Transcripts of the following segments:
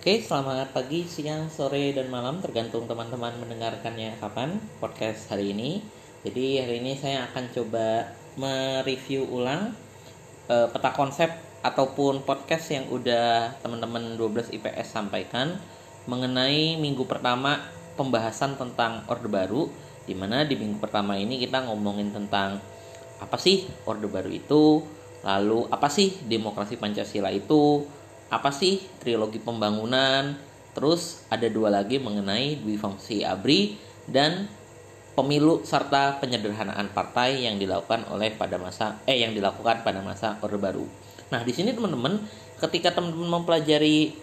Oke, selamat pagi, siang, sore, dan malam tergantung teman-teman mendengarkannya kapan podcast hari ini. Jadi hari ini saya akan coba mereview ulang uh, peta konsep ataupun podcast yang udah teman-teman 12 IPS sampaikan mengenai minggu pertama pembahasan tentang Orde Baru di mana di minggu pertama ini kita ngomongin tentang apa sih Orde Baru itu, lalu apa sih demokrasi Pancasila itu, apa sih trilogi pembangunan terus ada dua lagi mengenai dwi fungsi abri dan pemilu serta penyederhanaan partai yang dilakukan oleh pada masa eh yang dilakukan pada masa Orde Baru. Nah, di sini teman-teman ketika teman-teman mempelajari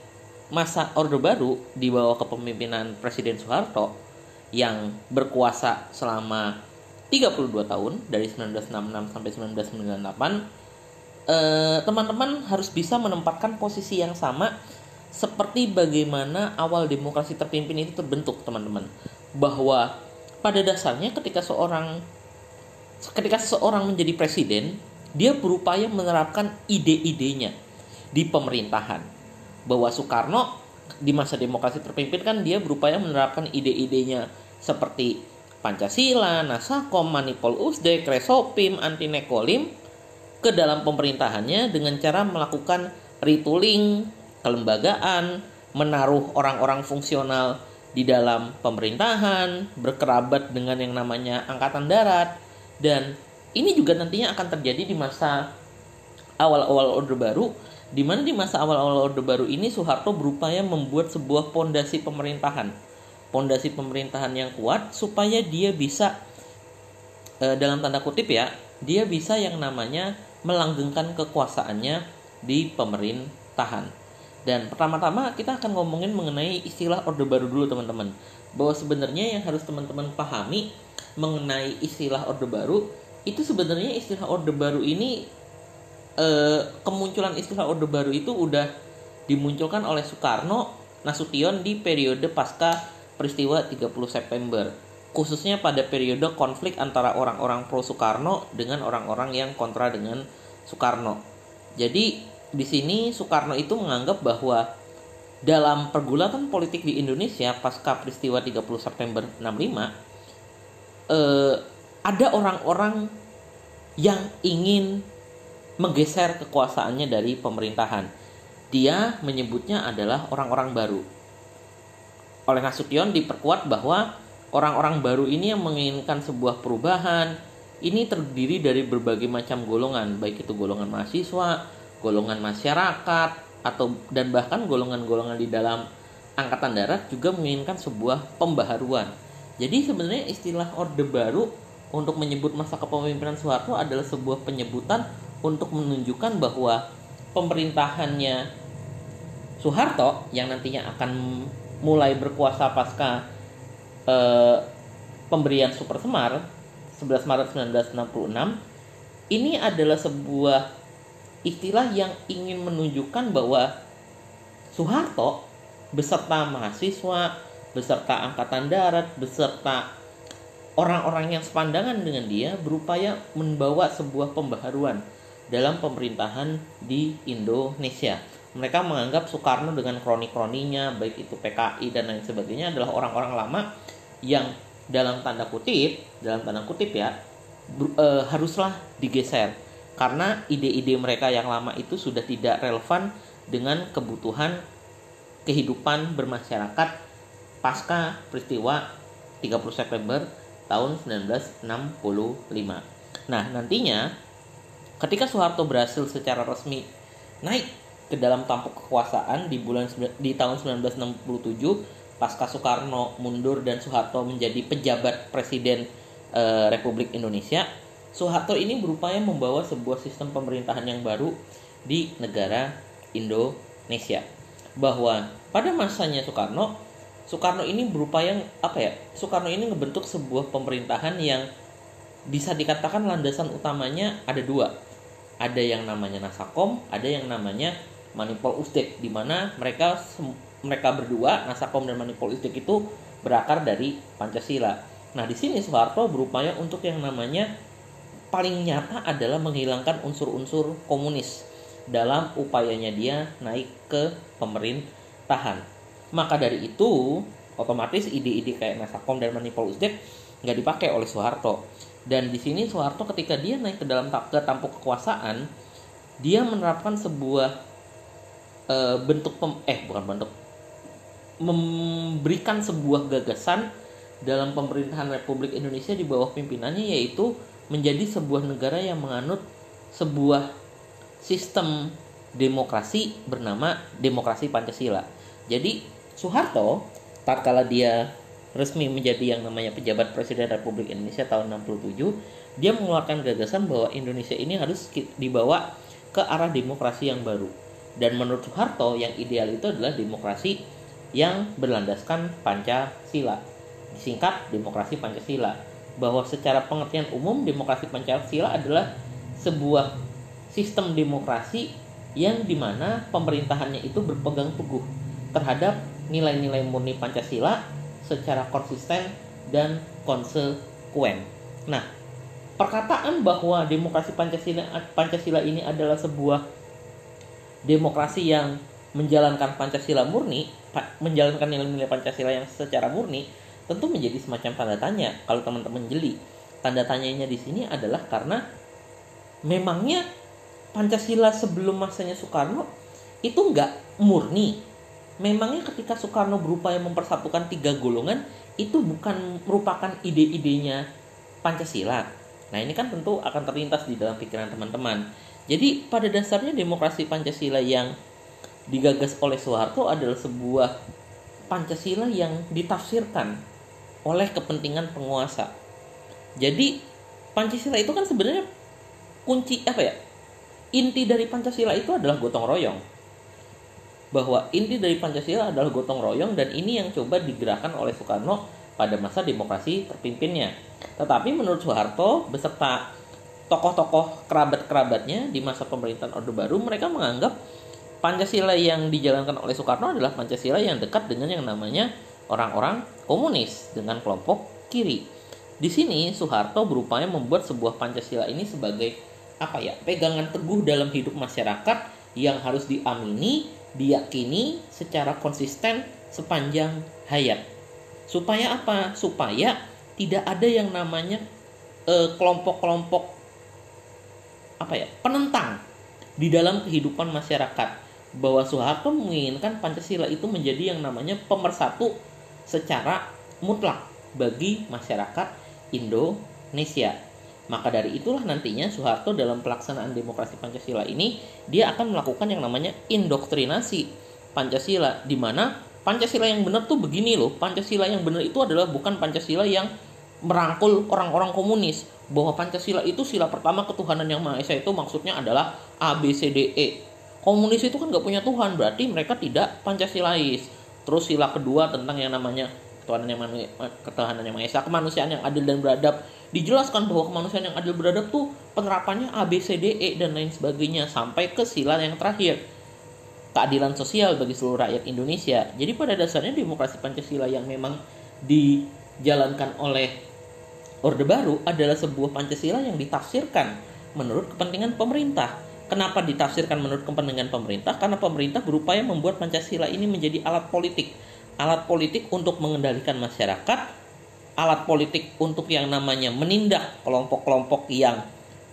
masa Orde Baru di bawah kepemimpinan Presiden Soeharto yang berkuasa selama 32 tahun dari 1966 sampai 1998 Eh, teman-teman harus bisa menempatkan posisi yang sama seperti bagaimana awal demokrasi terpimpin itu terbentuk teman-teman. Bahwa pada dasarnya ketika seorang ketika seseorang menjadi presiden dia berupaya menerapkan ide-idenya di pemerintahan. Bahwa Soekarno di masa demokrasi terpimpin kan dia berupaya menerapkan ide-idenya seperti Pancasila, Nasakom, Manipol Usdek, Resopim, Anti Nekolim ke dalam pemerintahannya dengan cara melakukan retooling kelembagaan, menaruh orang-orang fungsional di dalam pemerintahan, berkerabat dengan yang namanya angkatan darat dan ini juga nantinya akan terjadi di masa awal-awal Orde Baru di mana di masa awal-awal Orde Baru ini Soeharto berupaya membuat sebuah pondasi pemerintahan. Pondasi pemerintahan yang kuat supaya dia bisa e, dalam tanda kutip ya, dia bisa yang namanya melanggengkan kekuasaannya di pemerintahan. Dan pertama-tama kita akan ngomongin mengenai istilah Orde Baru dulu teman-teman. Bahwa sebenarnya yang harus teman-teman pahami mengenai istilah Orde Baru itu sebenarnya istilah Orde Baru ini eh, kemunculan istilah Orde Baru itu udah dimunculkan oleh Soekarno Nasution di periode pasca peristiwa 30 September khususnya pada periode konflik antara orang-orang pro Soekarno dengan orang-orang yang kontra dengan Soekarno. Jadi di sini Soekarno itu menganggap bahwa dalam pergulatan politik di Indonesia pasca peristiwa 30 September 65 eh, ada orang-orang yang ingin menggeser kekuasaannya dari pemerintahan. Dia menyebutnya adalah orang-orang baru. Oleh Nasution diperkuat bahwa Orang-orang baru ini yang menginginkan sebuah perubahan ini terdiri dari berbagai macam golongan, baik itu golongan mahasiswa, golongan masyarakat, atau dan bahkan golongan-golongan di dalam angkatan darat juga menginginkan sebuah pembaharuan. Jadi sebenarnya istilah Orde Baru untuk menyebut masa kepemimpinan Soeharto adalah sebuah penyebutan untuk menunjukkan bahwa pemerintahannya Soeharto yang nantinya akan mulai berkuasa pasca eh, pemberian Super Semar 11 Maret 1966 ini adalah sebuah istilah yang ingin menunjukkan bahwa Soeharto beserta mahasiswa, beserta angkatan darat, beserta orang-orang yang sepandangan dengan dia berupaya membawa sebuah pembaharuan dalam pemerintahan di Indonesia. Mereka menganggap Soekarno dengan kroni-kroninya, baik itu PKI dan lain sebagainya adalah orang-orang lama yang dalam tanda kutip dalam tanda kutip ya e, haruslah digeser karena ide-ide mereka yang lama itu sudah tidak relevan dengan kebutuhan kehidupan bermasyarakat pasca peristiwa 30 September tahun 1965. Nah, nantinya ketika Soeharto berhasil secara resmi naik ke dalam tampuk kekuasaan di bulan di tahun 1967 pasca Soekarno mundur dan Soeharto menjadi pejabat presiden e, Republik Indonesia, Soeharto ini berupaya membawa sebuah sistem pemerintahan yang baru di negara Indonesia. Bahwa pada masanya Soekarno, Soekarno ini berupaya apa ya? Soekarno ini ngebentuk sebuah pemerintahan yang bisa dikatakan landasan utamanya ada dua. Ada yang namanya Nasakom, ada yang namanya Manipol Usdek, di mana mereka mereka berdua Nasakom dan Manipolitik itu berakar dari Pancasila. Nah di sini Soeharto berupaya untuk yang namanya paling nyata adalah menghilangkan unsur-unsur komunis dalam upayanya dia naik ke pemerintahan tahan. Maka dari itu, otomatis ide-ide kayak Mesakom dan Manipul Uzdek nggak dipakai oleh Soeharto. Dan di sini Soeharto ketika dia naik ke dalam ke tampuk kekuasaan, dia menerapkan sebuah e, bentuk pem, eh bukan bentuk memberikan sebuah gagasan dalam pemerintahan Republik Indonesia di bawah pimpinannya yaitu menjadi sebuah negara yang menganut sebuah sistem demokrasi bernama demokrasi Pancasila. Jadi Soeharto tatkala dia resmi menjadi yang namanya pejabat Presiden Republik Indonesia tahun 67, dia mengeluarkan gagasan bahwa Indonesia ini harus dibawa ke arah demokrasi yang baru. Dan menurut Soeharto yang ideal itu adalah demokrasi yang berlandaskan Pancasila. Disingkat demokrasi Pancasila. Bahwa secara pengertian umum demokrasi Pancasila adalah sebuah sistem demokrasi yang di mana pemerintahannya itu berpegang teguh terhadap nilai-nilai murni Pancasila secara konsisten dan konsekuen. Nah, perkataan bahwa demokrasi Pancasila Pancasila ini adalah sebuah demokrasi yang menjalankan Pancasila murni, menjalankan nilai-nilai Pancasila yang secara murni, tentu menjadi semacam tanda tanya kalau teman-teman jeli. Tanda tanyanya di sini adalah karena memangnya Pancasila sebelum masanya Soekarno itu nggak murni. Memangnya ketika Soekarno berupaya mempersatukan tiga golongan itu bukan merupakan ide-idenya Pancasila. Nah ini kan tentu akan terlintas di dalam pikiran teman-teman. Jadi pada dasarnya demokrasi Pancasila yang digagas oleh Soeharto adalah sebuah Pancasila yang ditafsirkan oleh kepentingan penguasa. Jadi Pancasila itu kan sebenarnya kunci apa ya? Inti dari Pancasila itu adalah gotong royong. Bahwa inti dari Pancasila adalah gotong royong dan ini yang coba digerakkan oleh Soekarno pada masa demokrasi terpimpinnya. Tetapi menurut Soeharto beserta tokoh-tokoh kerabat-kerabatnya di masa pemerintahan Orde Baru mereka menganggap Pancasila yang dijalankan oleh Soekarno adalah Pancasila yang dekat dengan yang namanya orang-orang komunis dengan kelompok kiri. Di sini Soeharto berupaya membuat sebuah Pancasila ini sebagai apa ya pegangan teguh dalam hidup masyarakat yang harus diamini, diyakini secara konsisten sepanjang hayat. Supaya apa? Supaya tidak ada yang namanya eh, kelompok-kelompok apa ya penentang di dalam kehidupan masyarakat bahwa Soeharto menginginkan Pancasila itu menjadi yang namanya pemersatu secara mutlak bagi masyarakat Indonesia. Maka dari itulah nantinya Soeharto dalam pelaksanaan demokrasi Pancasila ini dia akan melakukan yang namanya indoktrinasi Pancasila di mana Pancasila yang benar tuh begini loh. Pancasila yang benar itu adalah bukan Pancasila yang merangkul orang-orang komunis. Bahwa Pancasila itu sila pertama ketuhanan yang Maha Esa itu maksudnya adalah A, B, C, D, E. Komunis itu kan gak punya Tuhan, berarti mereka tidak Pancasilais. Terus sila kedua tentang yang namanya ketuhanan yang, ketuhanan yang Esa, kemanusiaan yang adil dan beradab. Dijelaskan bahwa kemanusiaan yang adil beradab tuh penerapannya A, B, C, D, E, dan lain sebagainya. Sampai ke sila yang terakhir keadilan sosial bagi seluruh rakyat Indonesia. Jadi pada dasarnya demokrasi Pancasila yang memang dijalankan oleh Orde Baru adalah sebuah Pancasila yang ditafsirkan menurut kepentingan pemerintah. Kenapa ditafsirkan menurut kepentingan pemerintah? Karena pemerintah berupaya membuat Pancasila ini menjadi alat politik. Alat politik untuk mengendalikan masyarakat, alat politik untuk yang namanya menindak kelompok-kelompok yang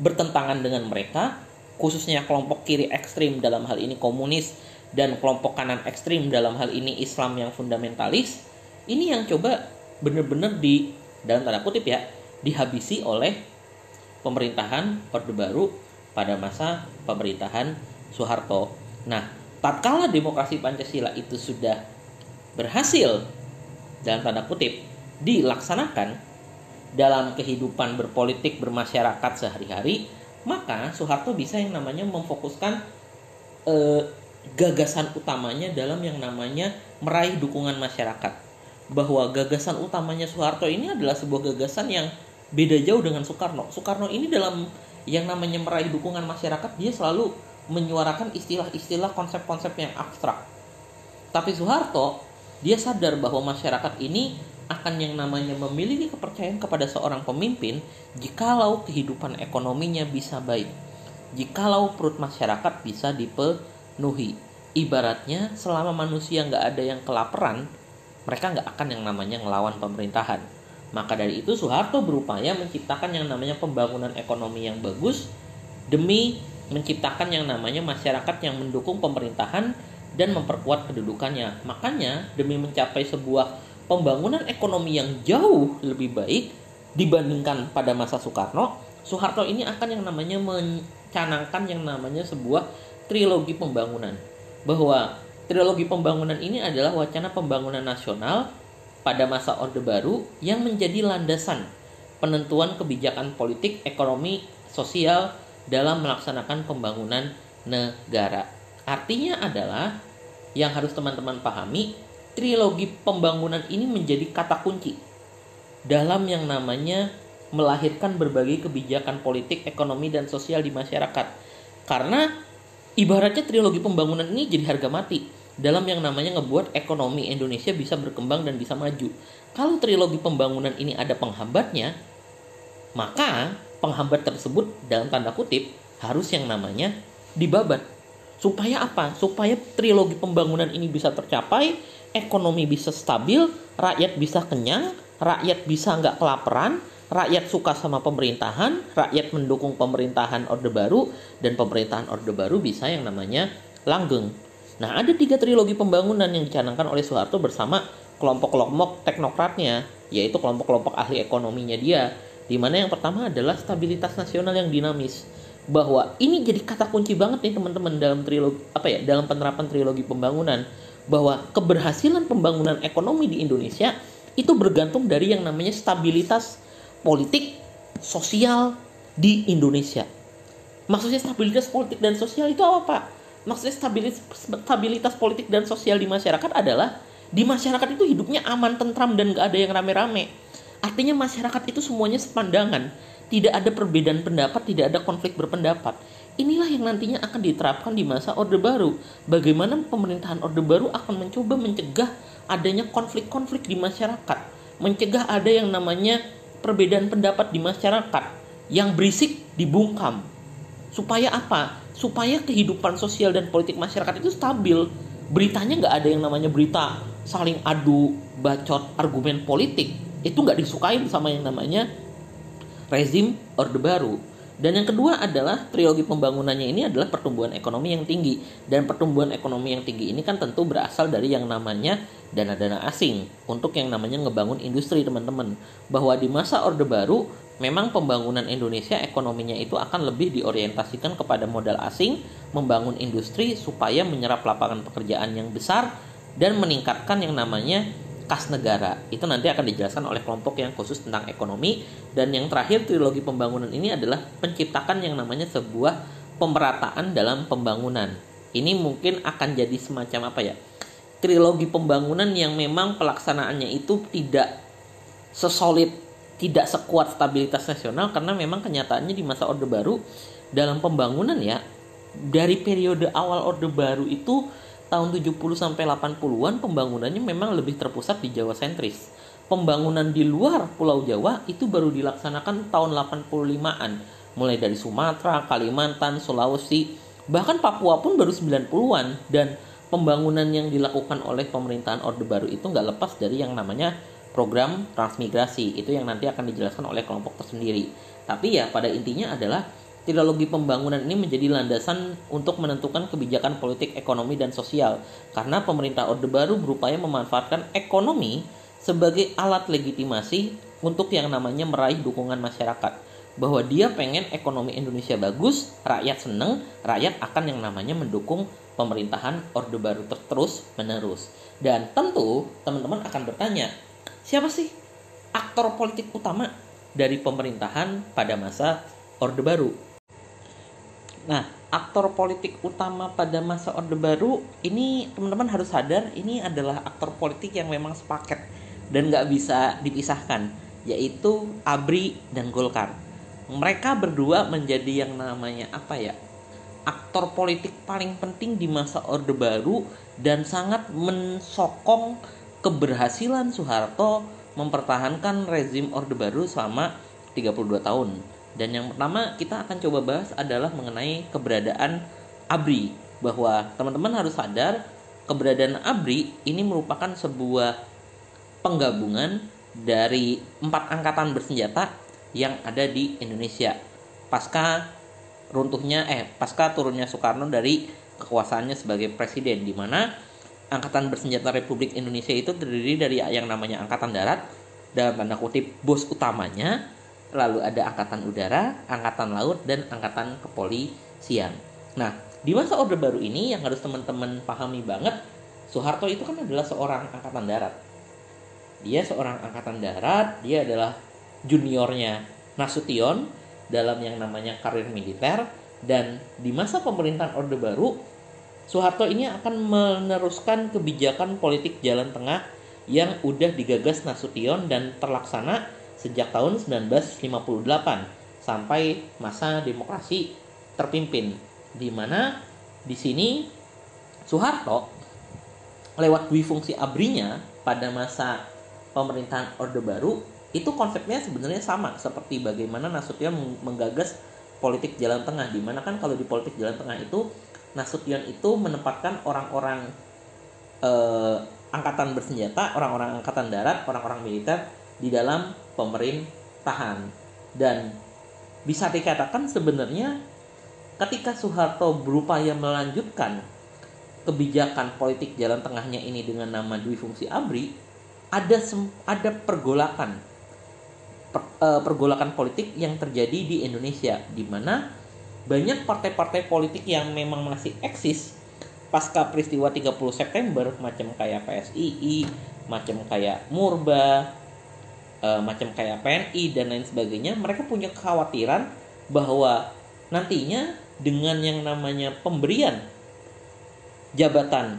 bertentangan dengan mereka, khususnya kelompok kiri ekstrim dalam hal ini komunis dan kelompok kanan ekstrim dalam hal ini Islam yang fundamentalis ini yang coba benar-benar di dalam tanda kutip ya dihabisi oleh pemerintahan Orde Baru pada masa pemerintahan Soeharto. Nah, tatkala demokrasi Pancasila itu sudah berhasil dalam tanda kutip dilaksanakan dalam kehidupan berpolitik bermasyarakat sehari-hari, maka Soeharto bisa yang namanya memfokuskan eh, gagasan utamanya dalam yang namanya meraih dukungan masyarakat. Bahwa gagasan utamanya Soeharto ini adalah sebuah gagasan yang beda jauh dengan Soekarno. Soekarno ini dalam yang namanya meraih dukungan masyarakat dia selalu menyuarakan istilah-istilah konsep-konsep yang abstrak. Tapi Soeharto dia sadar bahwa masyarakat ini akan yang namanya memiliki kepercayaan kepada seorang pemimpin jikalau kehidupan ekonominya bisa baik. Jikalau perut masyarakat bisa dipenuhi Nuhi. ibaratnya selama manusia nggak ada yang kelaparan mereka nggak akan yang namanya ngelawan pemerintahan maka dari itu Soeharto berupaya menciptakan yang namanya pembangunan ekonomi yang bagus demi menciptakan yang namanya masyarakat yang mendukung pemerintahan dan memperkuat kedudukannya. Makanya demi mencapai sebuah pembangunan ekonomi yang jauh lebih baik dibandingkan pada masa Soekarno, Soeharto ini akan yang namanya mencanangkan yang namanya sebuah trilogi pembangunan. Bahwa trilogi pembangunan ini adalah wacana pembangunan nasional pada masa Orde Baru yang menjadi landasan penentuan kebijakan politik, ekonomi, sosial dalam melaksanakan pembangunan negara. Artinya adalah yang harus teman-teman pahami, trilogi pembangunan ini menjadi kata kunci dalam yang namanya melahirkan berbagai kebijakan politik, ekonomi, dan sosial di masyarakat. Karena ibaratnya trilogi pembangunan ini jadi harga mati dalam yang namanya ngebuat ekonomi Indonesia bisa berkembang dan bisa maju. Kalau trilogi pembangunan ini ada penghambatnya, maka penghambat tersebut dalam tanda kutip harus yang namanya dibabat. Supaya apa? Supaya trilogi pembangunan ini bisa tercapai, ekonomi bisa stabil, rakyat bisa kenyang, rakyat bisa nggak kelaparan, rakyat suka sama pemerintahan, rakyat mendukung pemerintahan Orde Baru, dan pemerintahan Orde Baru bisa yang namanya langgeng. Nah, ada tiga trilogi pembangunan yang dicanangkan oleh Soeharto bersama kelompok-kelompok teknokratnya, yaitu kelompok-kelompok ahli ekonominya dia. Di mana yang pertama adalah stabilitas nasional yang dinamis. Bahwa ini jadi kata kunci banget nih teman-teman dalam trilogi apa ya, dalam penerapan trilogi pembangunan bahwa keberhasilan pembangunan ekonomi di Indonesia itu bergantung dari yang namanya stabilitas politik sosial di Indonesia. Maksudnya stabilitas politik dan sosial itu apa, Pak? Maksudnya stabilitas, stabilitas politik dan sosial di masyarakat adalah di masyarakat itu hidupnya aman, tentram dan gak ada yang rame-rame. Artinya masyarakat itu semuanya sepandangan, tidak ada perbedaan pendapat, tidak ada konflik berpendapat. Inilah yang nantinya akan diterapkan di masa Orde Baru. Bagaimana pemerintahan Orde Baru akan mencoba mencegah adanya konflik-konflik di masyarakat, mencegah ada yang namanya perbedaan pendapat di masyarakat yang berisik dibungkam. Supaya apa? Supaya kehidupan sosial dan politik masyarakat itu stabil. Beritanya nggak ada yang namanya berita saling adu bacot argumen politik. Itu nggak disukain sama yang namanya rezim orde baru dan yang kedua adalah trilogi pembangunannya ini adalah pertumbuhan ekonomi yang tinggi. Dan pertumbuhan ekonomi yang tinggi ini kan tentu berasal dari yang namanya dana-dana asing. Untuk yang namanya ngebangun industri teman-teman. Bahwa di masa orde baru memang pembangunan Indonesia ekonominya itu akan lebih diorientasikan kepada modal asing, membangun industri supaya menyerap lapangan pekerjaan yang besar dan meningkatkan yang namanya kas negara. Itu nanti akan dijelaskan oleh kelompok yang khusus tentang ekonomi dan yang terakhir trilogi pembangunan ini adalah penciptakan yang namanya sebuah pemerataan dalam pembangunan. Ini mungkin akan jadi semacam apa ya? Trilogi pembangunan yang memang pelaksanaannya itu tidak sesolid tidak sekuat stabilitas nasional karena memang kenyataannya di masa Orde Baru dalam pembangunan ya dari periode awal Orde Baru itu tahun 70 sampai 80-an pembangunannya memang lebih terpusat di Jawa sentris. Pembangunan di luar Pulau Jawa itu baru dilaksanakan tahun 85-an, mulai dari Sumatera, Kalimantan, Sulawesi, bahkan Papua pun baru 90-an dan pembangunan yang dilakukan oleh pemerintahan Orde Baru itu nggak lepas dari yang namanya program transmigrasi itu yang nanti akan dijelaskan oleh kelompok tersendiri. Tapi ya pada intinya adalah trilogi pembangunan ini menjadi landasan untuk menentukan kebijakan politik, ekonomi, dan sosial. Karena pemerintah Orde Baru berupaya memanfaatkan ekonomi sebagai alat legitimasi untuk yang namanya meraih dukungan masyarakat. Bahwa dia pengen ekonomi Indonesia bagus, rakyat seneng, rakyat akan yang namanya mendukung pemerintahan Orde Baru terus menerus. Dan tentu teman-teman akan bertanya, siapa sih aktor politik utama dari pemerintahan pada masa Orde Baru? Nah, aktor politik utama pada masa Orde Baru ini teman-teman harus sadar ini adalah aktor politik yang memang sepaket dan nggak bisa dipisahkan, yaitu Abri dan Golkar. Mereka berdua menjadi yang namanya apa ya? Aktor politik paling penting di masa Orde Baru dan sangat mensokong keberhasilan Soeharto mempertahankan rezim Orde Baru selama 32 tahun. Dan yang pertama kita akan coba bahas adalah mengenai keberadaan ABRI. Bahwa teman-teman harus sadar keberadaan ABRI ini merupakan sebuah penggabungan dari empat angkatan bersenjata yang ada di Indonesia. Pasca runtuhnya eh pasca turunnya Soekarno dari kekuasaannya sebagai presiden di mana angkatan bersenjata Republik Indonesia itu terdiri dari yang namanya angkatan darat dalam tanda kutip bos utamanya lalu ada angkatan udara, angkatan laut dan angkatan kepolisian. Nah, di masa Orde Baru ini yang harus teman-teman pahami banget, Soeharto itu kan adalah seorang angkatan darat. Dia seorang angkatan darat, dia adalah juniornya Nasution dalam yang namanya karir militer dan di masa pemerintahan Orde Baru Soeharto ini akan meneruskan kebijakan politik jalan tengah yang udah digagas Nasution dan terlaksana sejak tahun 1958 sampai masa demokrasi terpimpin di mana di sini Soeharto lewat dwi fungsi abrinya pada masa pemerintahan Orde Baru itu konsepnya sebenarnya sama seperti bagaimana Nasution menggagas politik jalan tengah di mana kan kalau di politik jalan tengah itu Nasution itu menempatkan orang-orang eh, angkatan bersenjata, orang-orang angkatan darat, orang-orang militer di dalam pemerintahan. Dan bisa dikatakan sebenarnya ketika Soeharto berupaya melanjutkan kebijakan politik jalan tengahnya ini dengan nama dwi fungsi ABRI ada ada pergolakan per, uh, pergolakan politik yang terjadi di Indonesia di mana banyak partai-partai politik yang memang masih eksis pasca peristiwa 30 September macam kayak PSII, macam kayak Murba, uh, macam kayak PNI dan lain sebagainya mereka punya kekhawatiran bahwa nantinya dengan yang namanya pemberian jabatan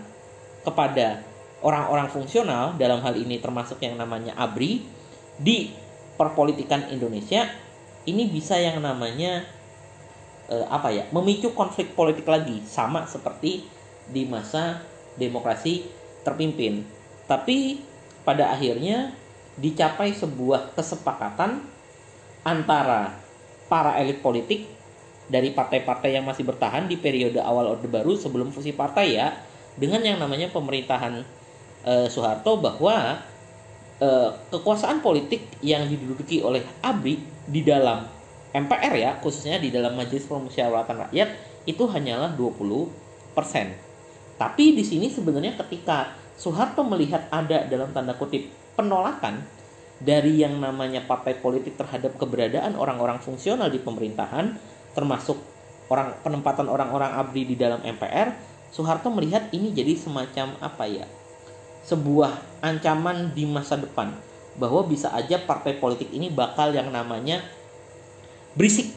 kepada orang-orang fungsional dalam hal ini termasuk yang namanya ABRI di perpolitikan Indonesia ini bisa yang namanya uh, apa ya memicu konflik politik lagi sama seperti di masa demokrasi terpimpin. Tapi pada akhirnya dicapai sebuah kesepakatan antara para elit politik dari partai-partai yang masih bertahan di periode awal Orde Baru sebelum fusi partai ya dengan yang namanya pemerintahan e, Soeharto bahwa e, kekuasaan politik yang diduduki oleh ABRI di dalam MPR ya khususnya di dalam Majelis Permusyawaratan Rakyat itu hanyalah 20%. Tapi di sini sebenarnya ketika Soeharto melihat ada dalam tanda kutip penolakan dari yang namanya partai politik terhadap keberadaan orang-orang fungsional di pemerintahan termasuk orang penempatan orang-orang abdi di dalam MPR Soeharto melihat ini jadi semacam apa ya sebuah ancaman di masa depan bahwa bisa aja partai politik ini bakal yang namanya berisik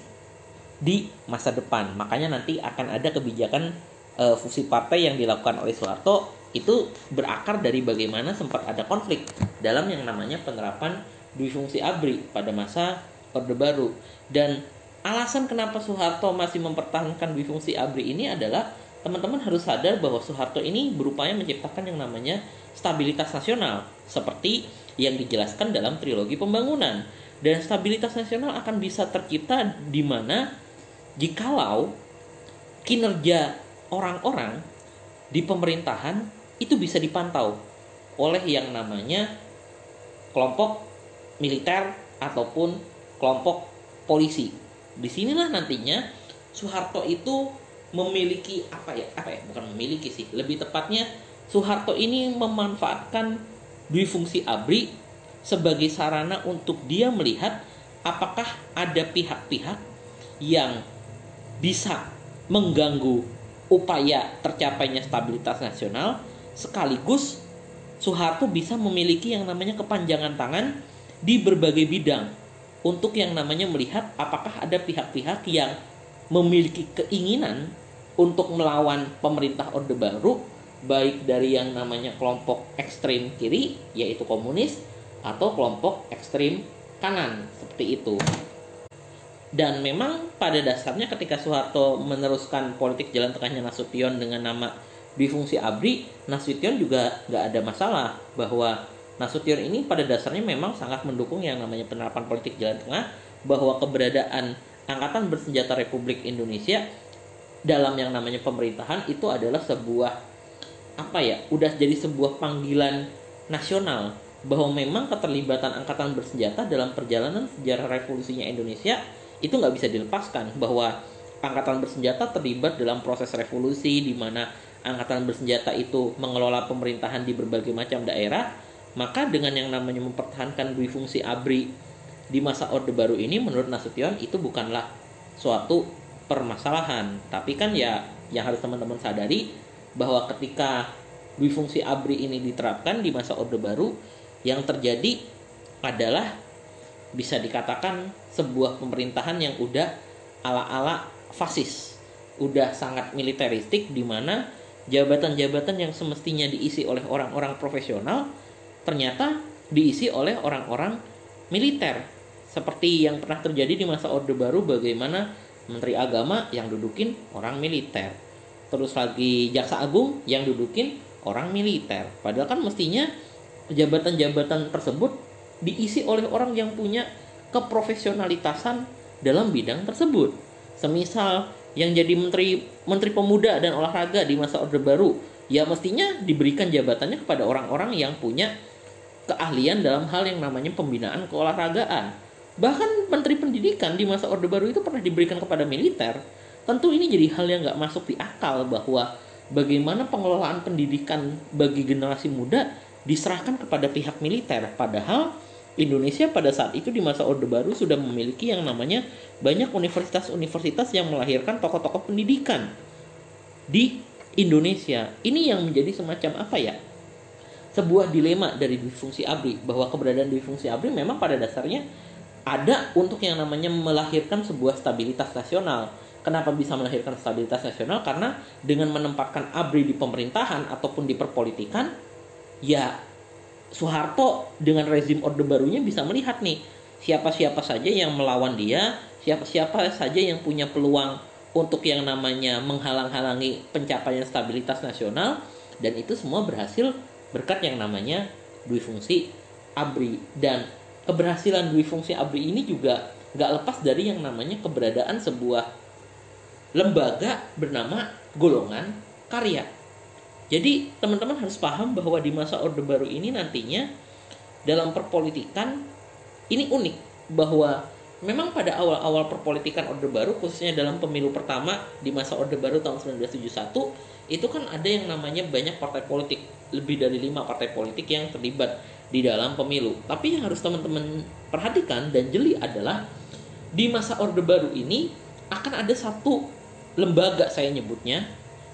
di masa depan. Makanya nanti akan ada kebijakan uh, fusi partai yang dilakukan oleh Soeharto itu berakar dari bagaimana sempat ada konflik dalam yang namanya penerapan dui fungsi ABRI pada masa Orde Baru. Dan alasan kenapa Soeharto masih mempertahankan dui fungsi ABRI ini adalah teman-teman harus sadar bahwa Soeharto ini berupaya menciptakan yang namanya stabilitas nasional seperti yang dijelaskan dalam trilogi pembangunan. Dan stabilitas nasional akan bisa tercipta di mana jikalau kinerja orang-orang di pemerintahan itu bisa dipantau oleh yang namanya kelompok militer ataupun kelompok polisi. Di sinilah nantinya Soeharto itu memiliki apa ya apa ya bukan memiliki sih lebih tepatnya Soeharto ini memanfaatkan dui fungsi ABRI sebagai sarana untuk dia melihat apakah ada pihak-pihak yang bisa mengganggu upaya tercapainya stabilitas nasional sekaligus Soeharto bisa memiliki yang namanya kepanjangan tangan di berbagai bidang untuk yang namanya melihat apakah ada pihak-pihak yang memiliki keinginan untuk melawan pemerintah Orde Baru baik dari yang namanya kelompok ekstrem kiri yaitu komunis atau kelompok ekstrem kanan seperti itu. Dan memang pada dasarnya ketika Soeharto meneruskan politik jalan tengahnya Nasution dengan nama di fungsi ABRI, Nasution juga nggak ada masalah bahwa Nasution ini pada dasarnya memang sangat mendukung yang namanya penerapan politik jalan tengah bahwa keberadaan Angkatan Bersenjata Republik Indonesia dalam yang namanya pemerintahan itu adalah sebuah apa ya udah jadi sebuah panggilan nasional bahwa memang keterlibatan angkatan bersenjata dalam perjalanan sejarah revolusinya Indonesia itu nggak bisa dilepaskan bahwa angkatan bersenjata terlibat dalam proses revolusi di mana angkatan bersenjata itu mengelola pemerintahan di berbagai macam daerah maka dengan yang namanya mempertahankan dui fungsi ABRI di masa Orde Baru ini menurut Nasution itu bukanlah suatu permasalahan. Tapi kan ya yang harus teman-teman sadari bahwa ketika dui fungsi ABRI ini diterapkan di masa Orde Baru yang terjadi adalah bisa dikatakan sebuah pemerintahan yang udah ala-ala fasis udah sangat militeristik di mana jabatan-jabatan yang semestinya diisi oleh orang-orang profesional ternyata diisi oleh orang-orang militer seperti yang pernah terjadi di masa Orde Baru bagaimana Menteri Agama yang dudukin orang militer. Terus lagi Jaksa Agung yang dudukin orang militer. Padahal kan mestinya jabatan-jabatan tersebut diisi oleh orang yang punya keprofesionalitasan dalam bidang tersebut. Semisal yang jadi menteri menteri pemuda dan olahraga di masa Orde Baru, ya mestinya diberikan jabatannya kepada orang-orang yang punya keahlian dalam hal yang namanya pembinaan keolahragaan Bahkan Menteri Pendidikan di masa Orde Baru itu pernah diberikan kepada militer. Tentu ini jadi hal yang nggak masuk di akal bahwa bagaimana pengelolaan pendidikan bagi generasi muda diserahkan kepada pihak militer. Padahal Indonesia pada saat itu di masa Orde Baru sudah memiliki yang namanya banyak universitas-universitas yang melahirkan tokoh-tokoh pendidikan di Indonesia. Ini yang menjadi semacam apa ya? Sebuah dilema dari difungsi ABRI bahwa keberadaan difungsi ABRI memang pada dasarnya ada untuk yang namanya melahirkan sebuah stabilitas nasional. Kenapa bisa melahirkan stabilitas nasional? Karena dengan menempatkan ABRI di pemerintahan ataupun di perpolitikan, ya Soeharto dengan rezim Orde Barunya bisa melihat nih siapa-siapa saja yang melawan dia, siapa-siapa saja yang punya peluang untuk yang namanya menghalang-halangi pencapaian stabilitas nasional dan itu semua berhasil berkat yang namanya dui fungsi ABRI dan keberhasilan dui fungsi ABRI ini juga nggak lepas dari yang namanya keberadaan sebuah lembaga bernama golongan karya. Jadi teman-teman harus paham bahwa di masa Orde Baru ini nantinya dalam perpolitikan ini unik bahwa memang pada awal-awal perpolitikan Orde Baru khususnya dalam pemilu pertama di masa Orde Baru tahun 1971 itu kan ada yang namanya banyak partai politik lebih dari lima partai politik yang terlibat di dalam pemilu. Tapi yang harus teman-teman perhatikan dan jeli adalah di masa Orde Baru ini akan ada satu lembaga saya nyebutnya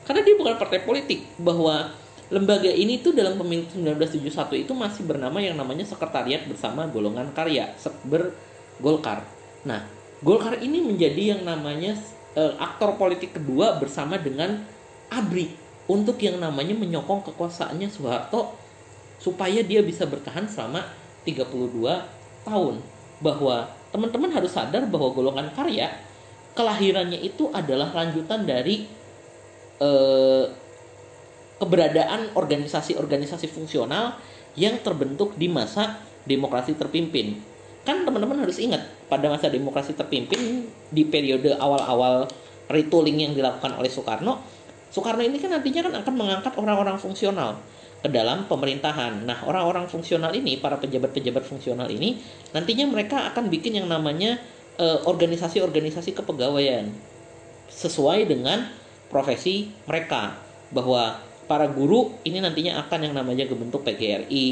karena dia bukan partai politik bahwa lembaga ini tuh dalam pemilu 1971 itu masih bernama yang namanya Sekretariat Bersama Golongan Karya Sekber Golkar. Nah, Golkar ini menjadi yang namanya uh, aktor politik kedua bersama dengan ABRI untuk yang namanya menyokong kekuasaannya Soeharto supaya dia bisa bertahan selama 32 tahun bahwa teman-teman harus sadar bahwa golongan karya kelahirannya itu adalah lanjutan dari eh, keberadaan organisasi-organisasi fungsional yang terbentuk di masa demokrasi terpimpin. Kan teman-teman harus ingat pada masa demokrasi terpimpin di periode awal-awal retooling yang dilakukan oleh Soekarno, Soekarno ini kan nantinya kan akan mengangkat orang-orang fungsional ke dalam pemerintahan. Nah, orang-orang fungsional ini, para pejabat-pejabat fungsional ini, nantinya mereka akan bikin yang namanya eh, organisasi-organisasi kepegawaian sesuai dengan profesi mereka. Bahwa para guru ini nantinya akan yang namanya bentuk PGRI,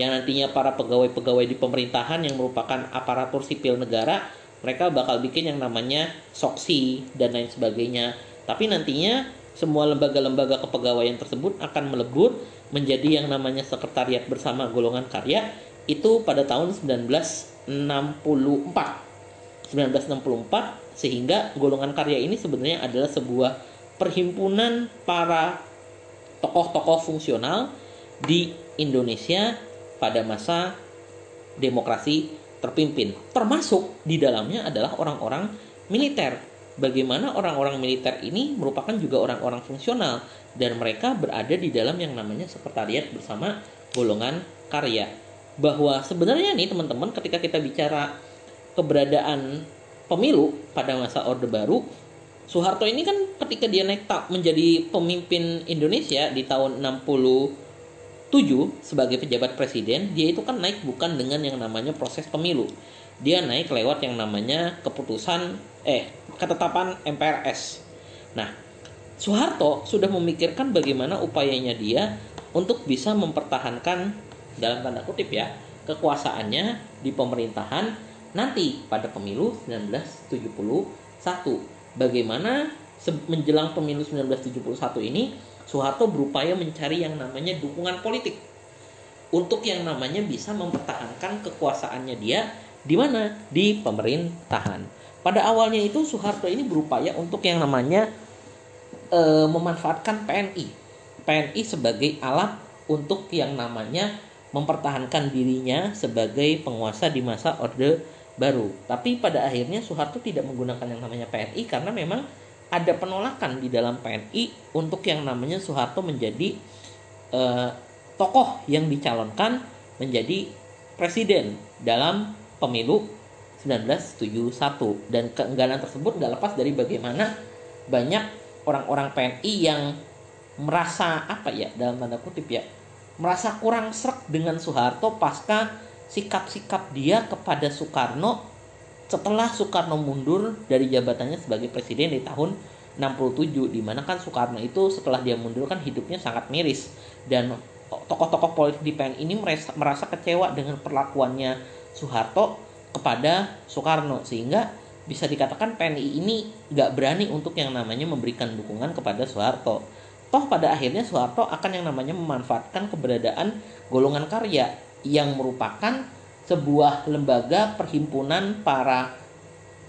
yang nantinya para pegawai-pegawai di pemerintahan yang merupakan aparatur sipil negara, mereka bakal bikin yang namanya soksi dan lain sebagainya. Tapi nantinya semua lembaga-lembaga kepegawaian tersebut akan melebur menjadi yang namanya sekretariat bersama golongan karya itu pada tahun 1964 1964 sehingga golongan karya ini sebenarnya adalah sebuah perhimpunan para tokoh-tokoh fungsional di Indonesia pada masa demokrasi terpimpin. Termasuk di dalamnya adalah orang-orang militer. Bagaimana orang-orang militer ini merupakan juga orang-orang fungsional. Dan mereka berada di dalam yang namanya sekretariat bersama golongan karya. Bahwa sebenarnya nih teman-teman ketika kita bicara keberadaan pemilu pada masa Orde Baru, Soeharto ini kan ketika dia naik tak menjadi pemimpin Indonesia di tahun 67 sebagai pejabat presiden, dia itu kan naik bukan dengan yang namanya proses pemilu. Dia naik lewat yang namanya keputusan eh ketetapan MPRS. Nah, Soeharto sudah memikirkan bagaimana upayanya dia untuk bisa mempertahankan dalam tanda kutip ya kekuasaannya di pemerintahan nanti pada pemilu 1971. Bagaimana menjelang pemilu 1971 ini Soeharto berupaya mencari yang namanya dukungan politik untuk yang namanya bisa mempertahankan kekuasaannya dia di mana di pemerintahan. Pada awalnya itu Soeharto ini berupaya untuk yang namanya e, memanfaatkan PNI. PNI sebagai alat untuk yang namanya mempertahankan dirinya sebagai penguasa di masa Orde Baru. Tapi pada akhirnya Soeharto tidak menggunakan yang namanya PNI karena memang ada penolakan di dalam PNI untuk yang namanya Soeharto menjadi eh, tokoh yang dicalonkan menjadi presiden dalam pemilu 1971 dan keengganan tersebut nggak lepas dari bagaimana banyak orang-orang PNI yang merasa apa ya dalam tanda kutip ya merasa kurang serak dengan Soeharto pasca sikap-sikap dia kepada Soekarno setelah Soekarno mundur dari jabatannya sebagai presiden di tahun 67 di mana kan Soekarno itu setelah dia mundur kan hidupnya sangat miris. Dan tokoh-tokoh politik di PN ini merasa, merasa kecewa dengan perlakuannya Soeharto kepada Soekarno. Sehingga bisa dikatakan PNI ini nggak berani untuk yang namanya memberikan dukungan kepada Soeharto. Toh pada akhirnya Soeharto akan yang namanya memanfaatkan keberadaan golongan karya yang merupakan sebuah lembaga perhimpunan para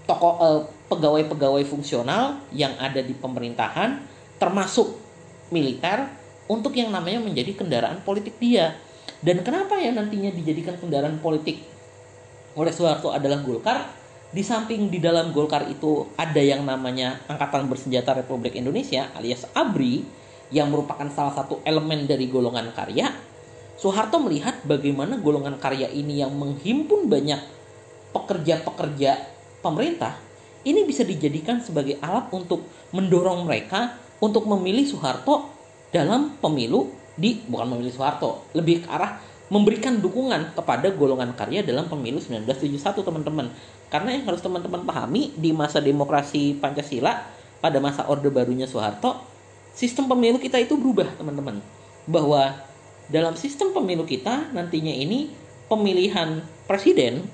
tokoh eh, pegawai-pegawai fungsional yang ada di pemerintahan termasuk militer untuk yang namanya menjadi kendaraan politik dia. Dan kenapa ya nantinya dijadikan kendaraan politik oleh Soeharto adalah Golkar? Di samping di dalam Golkar itu ada yang namanya Angkatan Bersenjata Republik Indonesia alias ABRI yang merupakan salah satu elemen dari golongan karya, Soeharto melihat bagaimana golongan karya ini yang menghimpun banyak pekerja-pekerja pemerintah ini bisa dijadikan sebagai alat untuk mendorong mereka untuk memilih Soeharto dalam pemilu di bukan memilih Soeharto, lebih ke arah memberikan dukungan kepada golongan karya dalam pemilu 1971 teman-teman. Karena yang harus teman-teman pahami di masa demokrasi Pancasila pada masa Orde Barunya Soeharto sistem pemilu kita itu berubah teman-teman bahwa dalam sistem pemilu kita nantinya ini pemilihan presiden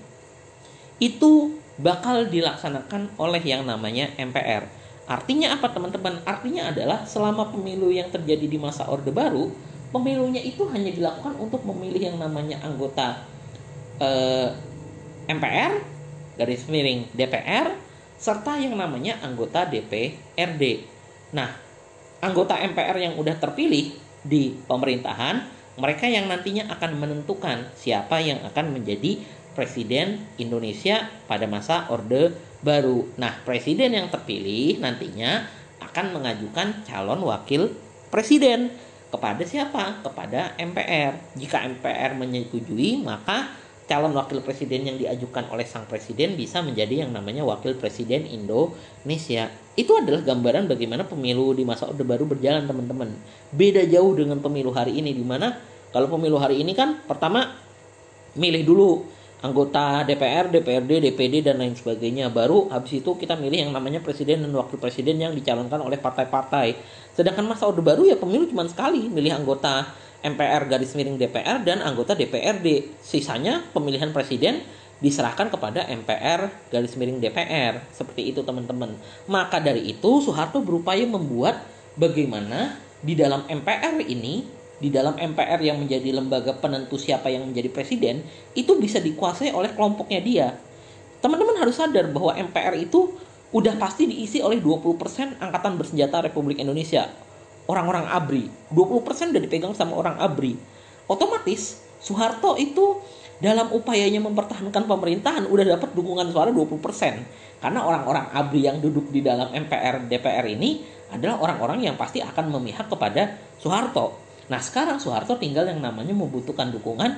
itu bakal dilaksanakan oleh yang namanya MPR. Artinya apa teman-teman? Artinya adalah selama pemilu yang terjadi di masa Orde Baru, pemilunya itu hanya dilakukan untuk memilih yang namanya anggota eh, MPR, garis miring DPR, serta yang namanya anggota DPRD. Nah, anggota MPR yang udah terpilih di pemerintahan, mereka yang nantinya akan menentukan siapa yang akan menjadi presiden Indonesia pada masa Orde Baru. Nah, presiden yang terpilih nantinya akan mengajukan calon wakil presiden kepada siapa? Kepada MPR. Jika MPR menyetujui, maka calon wakil presiden yang diajukan oleh sang presiden bisa menjadi yang namanya wakil presiden Indonesia. Itu adalah gambaran bagaimana pemilu di masa Orde Baru berjalan, teman-teman. Beda jauh dengan pemilu hari ini di mana kalau pemilu hari ini kan pertama milih dulu anggota DPR, DPRD, DPD dan lain sebagainya. Baru habis itu kita milih yang namanya presiden dan wakil presiden yang dicalonkan oleh partai-partai. Sedangkan masa Orde Baru ya pemilu cuma sekali, milih anggota MPR garis miring DPR dan anggota DPRD. Sisanya pemilihan presiden diserahkan kepada MPR garis miring DPR. Seperti itu teman-teman. Maka dari itu Soeharto berupaya membuat bagaimana di dalam MPR ini, di dalam MPR yang menjadi lembaga penentu siapa yang menjadi presiden, itu bisa dikuasai oleh kelompoknya dia. Teman-teman harus sadar bahwa MPR itu udah pasti diisi oleh 20% angkatan bersenjata Republik Indonesia orang-orang ABRI. 20% udah dipegang sama orang ABRI. Otomatis Soeharto itu dalam upayanya mempertahankan pemerintahan udah dapat dukungan suara 20%. Karena orang-orang ABRI yang duduk di dalam MPR DPR ini adalah orang-orang yang pasti akan memihak kepada Soeharto. Nah, sekarang Soeharto tinggal yang namanya membutuhkan dukungan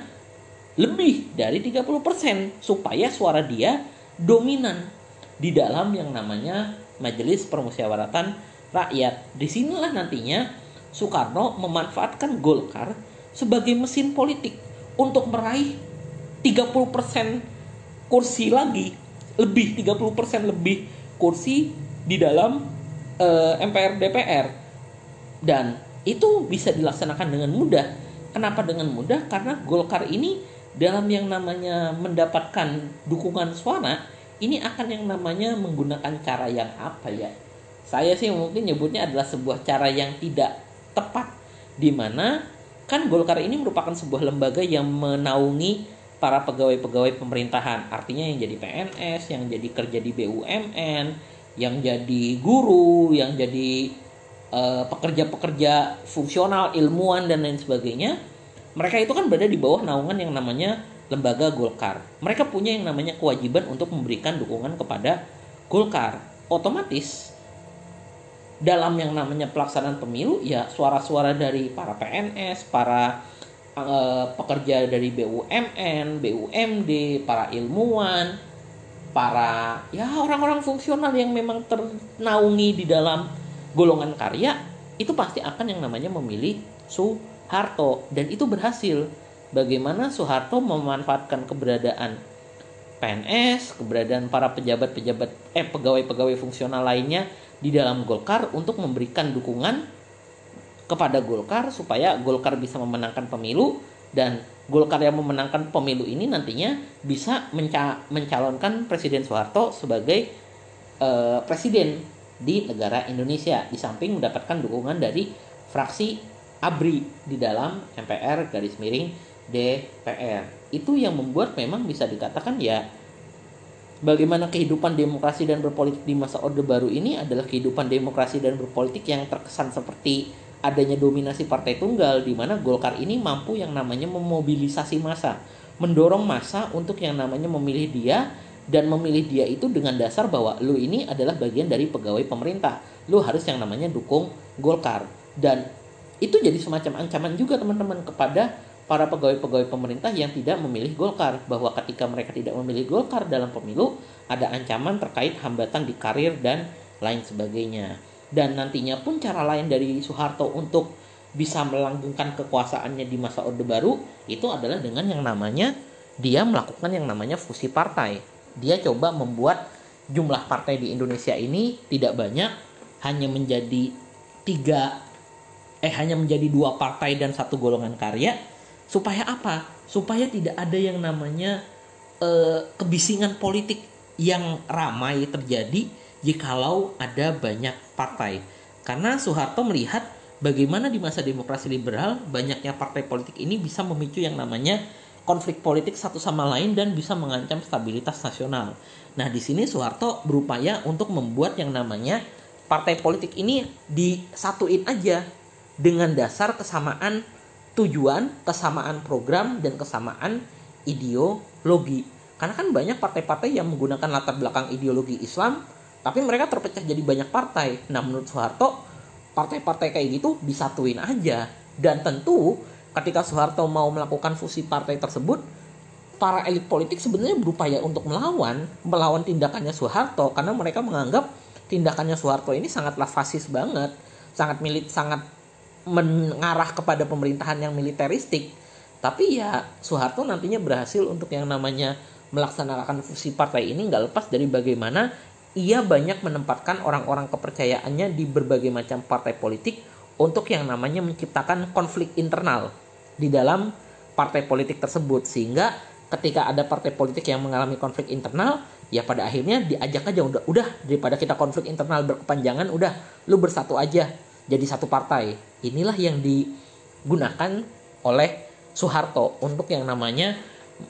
lebih dari 30% supaya suara dia dominan di dalam yang namanya Majelis Permusyawaratan Rakyat. Di sinilah nantinya Soekarno memanfaatkan Golkar sebagai mesin politik untuk meraih 30% kursi lagi lebih 30% lebih kursi di dalam uh, eh, MPR DPR dan itu bisa dilaksanakan dengan mudah. Kenapa dengan mudah? Karena Golkar ini dalam yang namanya mendapatkan dukungan suara ini akan yang namanya menggunakan cara yang apa ya? Saya sih mungkin nyebutnya adalah sebuah cara yang tidak tepat di mana kan Golkar ini merupakan sebuah lembaga yang menaungi para pegawai-pegawai pemerintahan. Artinya yang jadi PNS, yang jadi kerja di BUMN, yang jadi guru, yang jadi uh, pekerja-pekerja fungsional, ilmuwan dan lain sebagainya, mereka itu kan berada di bawah naungan yang namanya lembaga Golkar. Mereka punya yang namanya kewajiban untuk memberikan dukungan kepada Golkar. Otomatis dalam yang namanya pelaksanaan pemilu ya suara-suara dari para PNS, para uh, pekerja dari BUMN, BUMD, para ilmuwan, para ya orang-orang fungsional yang memang ternaungi di dalam golongan karya itu pasti akan yang namanya memilih Soeharto dan itu berhasil. Bagaimana Soeharto memanfaatkan keberadaan PNS, keberadaan para pejabat-pejabat eh pegawai-pegawai fungsional lainnya di dalam Golkar untuk memberikan dukungan kepada Golkar supaya Golkar bisa memenangkan pemilu dan Golkar yang memenangkan pemilu ini nantinya bisa menca mencalonkan Presiden Soeharto sebagai uh, presiden di negara Indonesia di samping mendapatkan dukungan dari fraksi ABRI di dalam MPR garis miring DPR. Itu yang membuat memang bisa dikatakan ya bagaimana kehidupan demokrasi dan berpolitik di masa Orde Baru ini adalah kehidupan demokrasi dan berpolitik yang terkesan seperti adanya dominasi partai tunggal di mana Golkar ini mampu yang namanya memobilisasi massa, mendorong massa untuk yang namanya memilih dia dan memilih dia itu dengan dasar bahwa lu ini adalah bagian dari pegawai pemerintah. Lu harus yang namanya dukung Golkar. Dan itu jadi semacam ancaman juga teman-teman kepada para pegawai-pegawai pemerintah yang tidak memilih Golkar bahwa ketika mereka tidak memilih Golkar dalam pemilu ada ancaman terkait hambatan di karir dan lain sebagainya. Dan nantinya pun cara lain dari Soeharto untuk bisa melanggengkan kekuasaannya di masa Orde Baru itu adalah dengan yang namanya dia melakukan yang namanya fusi partai dia coba membuat jumlah partai di Indonesia ini tidak banyak hanya menjadi tiga eh hanya menjadi dua partai dan satu golongan karya supaya apa supaya tidak ada yang namanya eh, kebisingan politik yang ramai terjadi jikalau ada banyak partai karena Soeharto melihat bagaimana di masa demokrasi liberal banyaknya partai politik ini bisa memicu yang namanya konflik politik satu sama lain dan bisa mengancam stabilitas nasional. Nah, di sini Soeharto berupaya untuk membuat yang namanya partai politik ini disatuin aja dengan dasar kesamaan tujuan, kesamaan program dan kesamaan ideologi. Karena kan banyak partai-partai yang menggunakan latar belakang ideologi Islam, tapi mereka terpecah jadi banyak partai. Nah, menurut Soeharto, partai-partai kayak gitu disatuin aja. Dan tentu ketika Soeharto mau melakukan fusi partai tersebut, para elit politik sebenarnya berupaya untuk melawan, melawan tindakannya Soeharto karena mereka menganggap tindakannya Soeharto ini sangatlah fasis banget, sangat milit, sangat mengarah kepada pemerintahan yang militeristik. Tapi ya Soeharto nantinya berhasil untuk yang namanya melaksanakan fusi partai ini nggak lepas dari bagaimana ia banyak menempatkan orang-orang kepercayaannya di berbagai macam partai politik untuk yang namanya menciptakan konflik internal di dalam partai politik tersebut sehingga ketika ada partai politik yang mengalami konflik internal ya pada akhirnya diajak aja udah udah daripada kita konflik internal berkepanjangan udah lu bersatu aja jadi satu partai. Inilah yang digunakan oleh Soeharto untuk yang namanya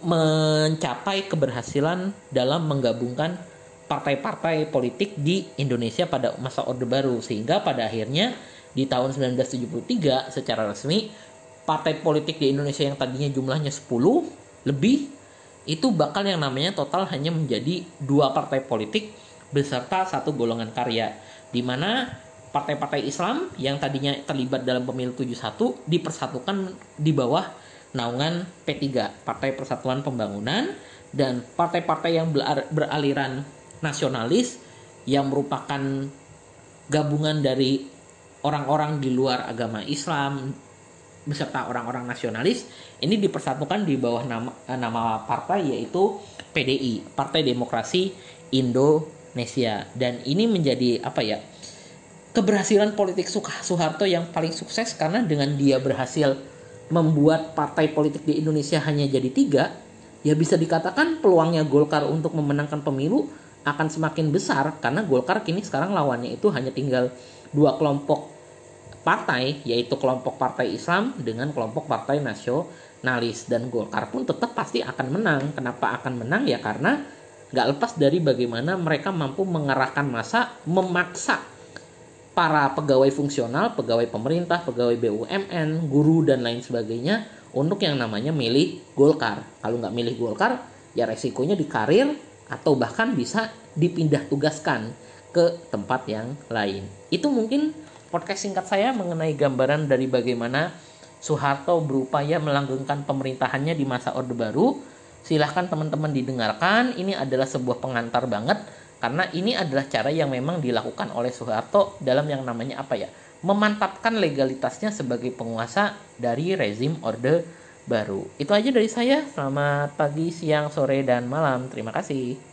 mencapai keberhasilan dalam menggabungkan partai-partai politik di Indonesia pada masa Orde Baru. Sehingga pada akhirnya di tahun 1973 secara resmi partai politik di Indonesia yang tadinya jumlahnya 10 lebih itu bakal yang namanya total hanya menjadi dua partai politik beserta satu golongan karya. Di mana partai-partai Islam yang tadinya terlibat dalam pemilu 71 dipersatukan di bawah naungan P3 Partai Persatuan Pembangunan dan partai-partai yang beraliran nasionalis yang merupakan gabungan dari orang-orang di luar agama Islam beserta orang-orang nasionalis ini dipersatukan di bawah nama nama partai yaitu PDI Partai Demokrasi Indonesia. Dan ini menjadi apa ya keberhasilan politik Soeharto yang paling sukses karena dengan dia berhasil membuat partai politik di Indonesia hanya jadi tiga ya bisa dikatakan peluangnya Golkar untuk memenangkan pemilu akan semakin besar karena Golkar kini sekarang lawannya itu hanya tinggal dua kelompok partai yaitu kelompok partai Islam dengan kelompok partai nasionalis dan Golkar pun tetap pasti akan menang. Kenapa akan menang ya karena nggak lepas dari bagaimana mereka mampu mengerahkan masa memaksa para pegawai fungsional, pegawai pemerintah, pegawai BUMN, guru dan lain sebagainya untuk yang namanya milih Golkar. Kalau nggak milih Golkar, ya resikonya di karir atau bahkan bisa dipindah tugaskan ke tempat yang lain. Itu mungkin podcast singkat saya mengenai gambaran dari bagaimana Soeharto berupaya melanggengkan pemerintahannya di masa Orde Baru. Silahkan teman-teman didengarkan. Ini adalah sebuah pengantar banget karena ini adalah cara yang memang dilakukan oleh Soeharto dalam yang namanya apa ya? Memantapkan legalitasnya sebagai penguasa dari rezim Orde Baru. Itu aja dari saya. Selamat pagi, siang, sore, dan malam. Terima kasih.